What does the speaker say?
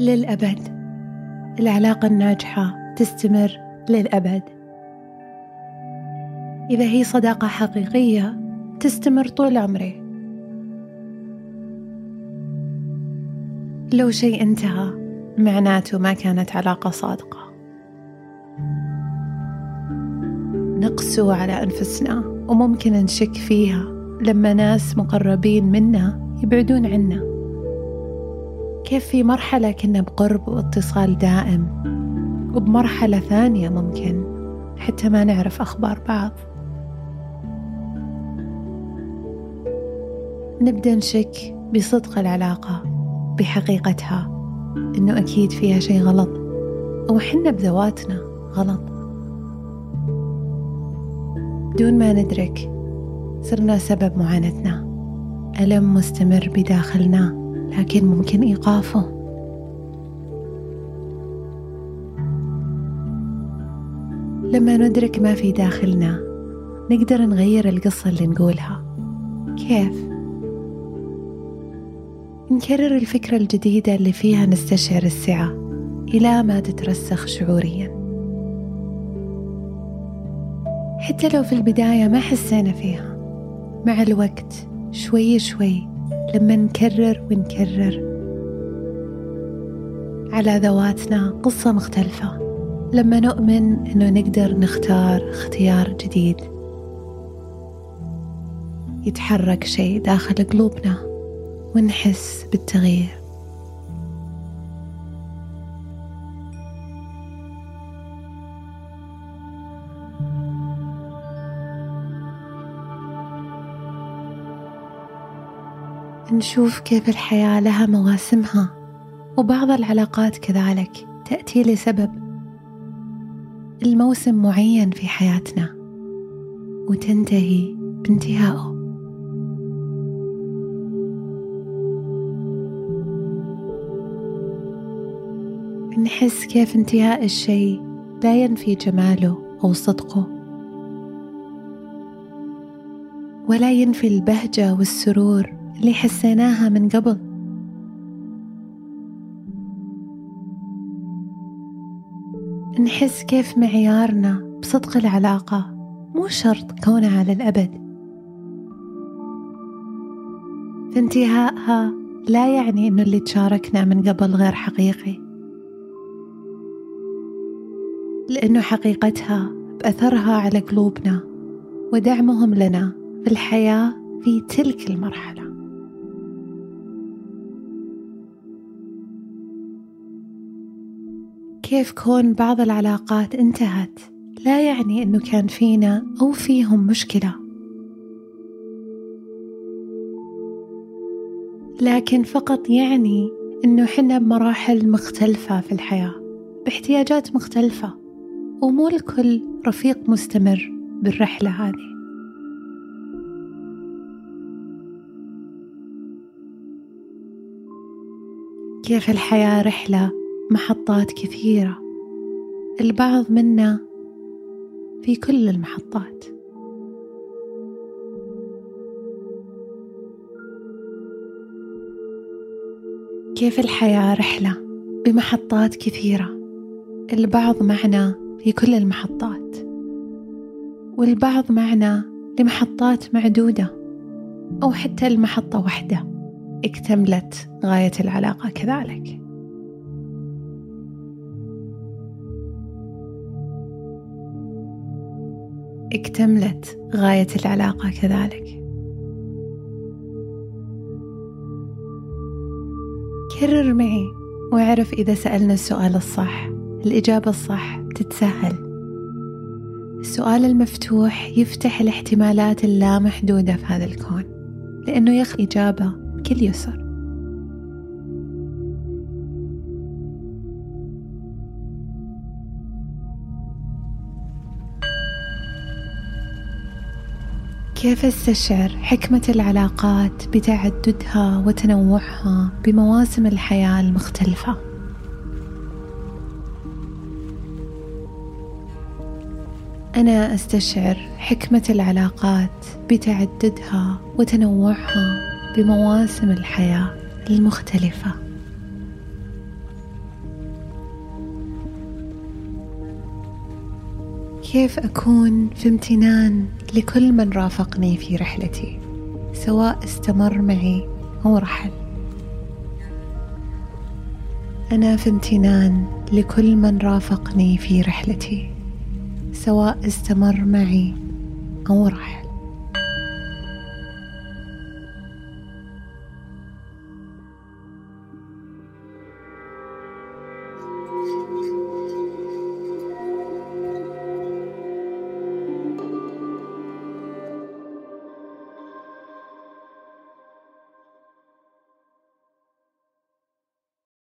للأبد. العلاقة الناجحة تستمر للأبد. إذا هي صداقة حقيقية تستمر طول عمري لو شيء انتهى معناته ما كانت علاقة صادقة. نقسو على أنفسنا وممكن نشك فيها لما ناس مقربين منا يبعدون عنا. كيف في مرحلة كنا بقرب واتصال دائم؟ وبمرحلة ثانية ممكن حتى ما نعرف أخبار بعض. نبدأ نشك بصدق العلاقة بحقيقتها إنه أكيد فيها شيء غلط أو حنا بذواتنا غلط. بدون ما ندرك صرنا سبب معاناتنا. ألم مستمر بداخلنا. لكن ممكن إيقافه. لما ندرك ما في داخلنا نقدر نغير القصة اللي نقولها. كيف؟ نكرر الفكرة الجديدة اللي فيها نستشعر السعة إلى ما تترسخ شعوريا. حتى لو في البداية ما حسينا فيها مع الوقت شوي شوي لما نكرر ونكرر. على ذواتنا قصة مختلفة. لما نؤمن أنه نقدر نختار اختيار جديد. يتحرك شيء داخل قلوبنا ونحس بالتغيير. نشوف كيف الحياة لها مواسمها وبعض العلاقات كذلك تأتي لسبب. الموسم معين في حياتنا وتنتهي بانتهائه. نحس كيف انتهاء الشيء لا ينفي جماله أو صدقه ولا ينفي البهجة والسرور اللي حسيناها من قبل. نحس كيف معيارنا بصدق العلاقة مو شرط كونها للأبد في لا يعني أنه اللي تشاركنا من قبل غير حقيقي. لأنه حقيقتها بأثرها على قلوبنا ودعمهم لنا في الحياة في تلك المرحلة. كيف كون بعض العلاقات انتهت؟ لا يعني إنه كان فينا أو فيهم مشكلة. لكن فقط يعني إنه حنا بمراحل مختلفة في الحياة باحتياجات مختلفة ومو الكل رفيق مستمر بالرحلة هذه. كيف الحياة رحلة محطات كثيرة. البعض منا في كل المحطات. كيف الحياة رحلة بمحطات كثيرة؟ البعض معنا في كل المحطات. والبعض معنا لمحطات معدودة أو حتى المحطة واحدة اكتملت غاية العلاقة كذلك. اكتملت غاية العلاقة كذلك. كرر معي واعرف إذا سألنا السؤال الصح. الإجابة الصح تتسهل السؤال المفتوح يفتح الاحتمالات اللامحدودة في هذا الكون لأنه يخلق إجابة بكل يسر. كيف استشعر حكمة العلاقات بتعددها وتنوعها بمواسم الحياة المختلفة؟ أنا أستشعر حكمة العلاقات بتعددها وتنوعها بمواسم الحياة المختلفة. كيف أكون في امتنان لكل من رافقني في رحلتي سواء استمر معي أو رحل. أنا في امتنان لكل من رافقني في رحلتي سواء استمر معي أو رحل.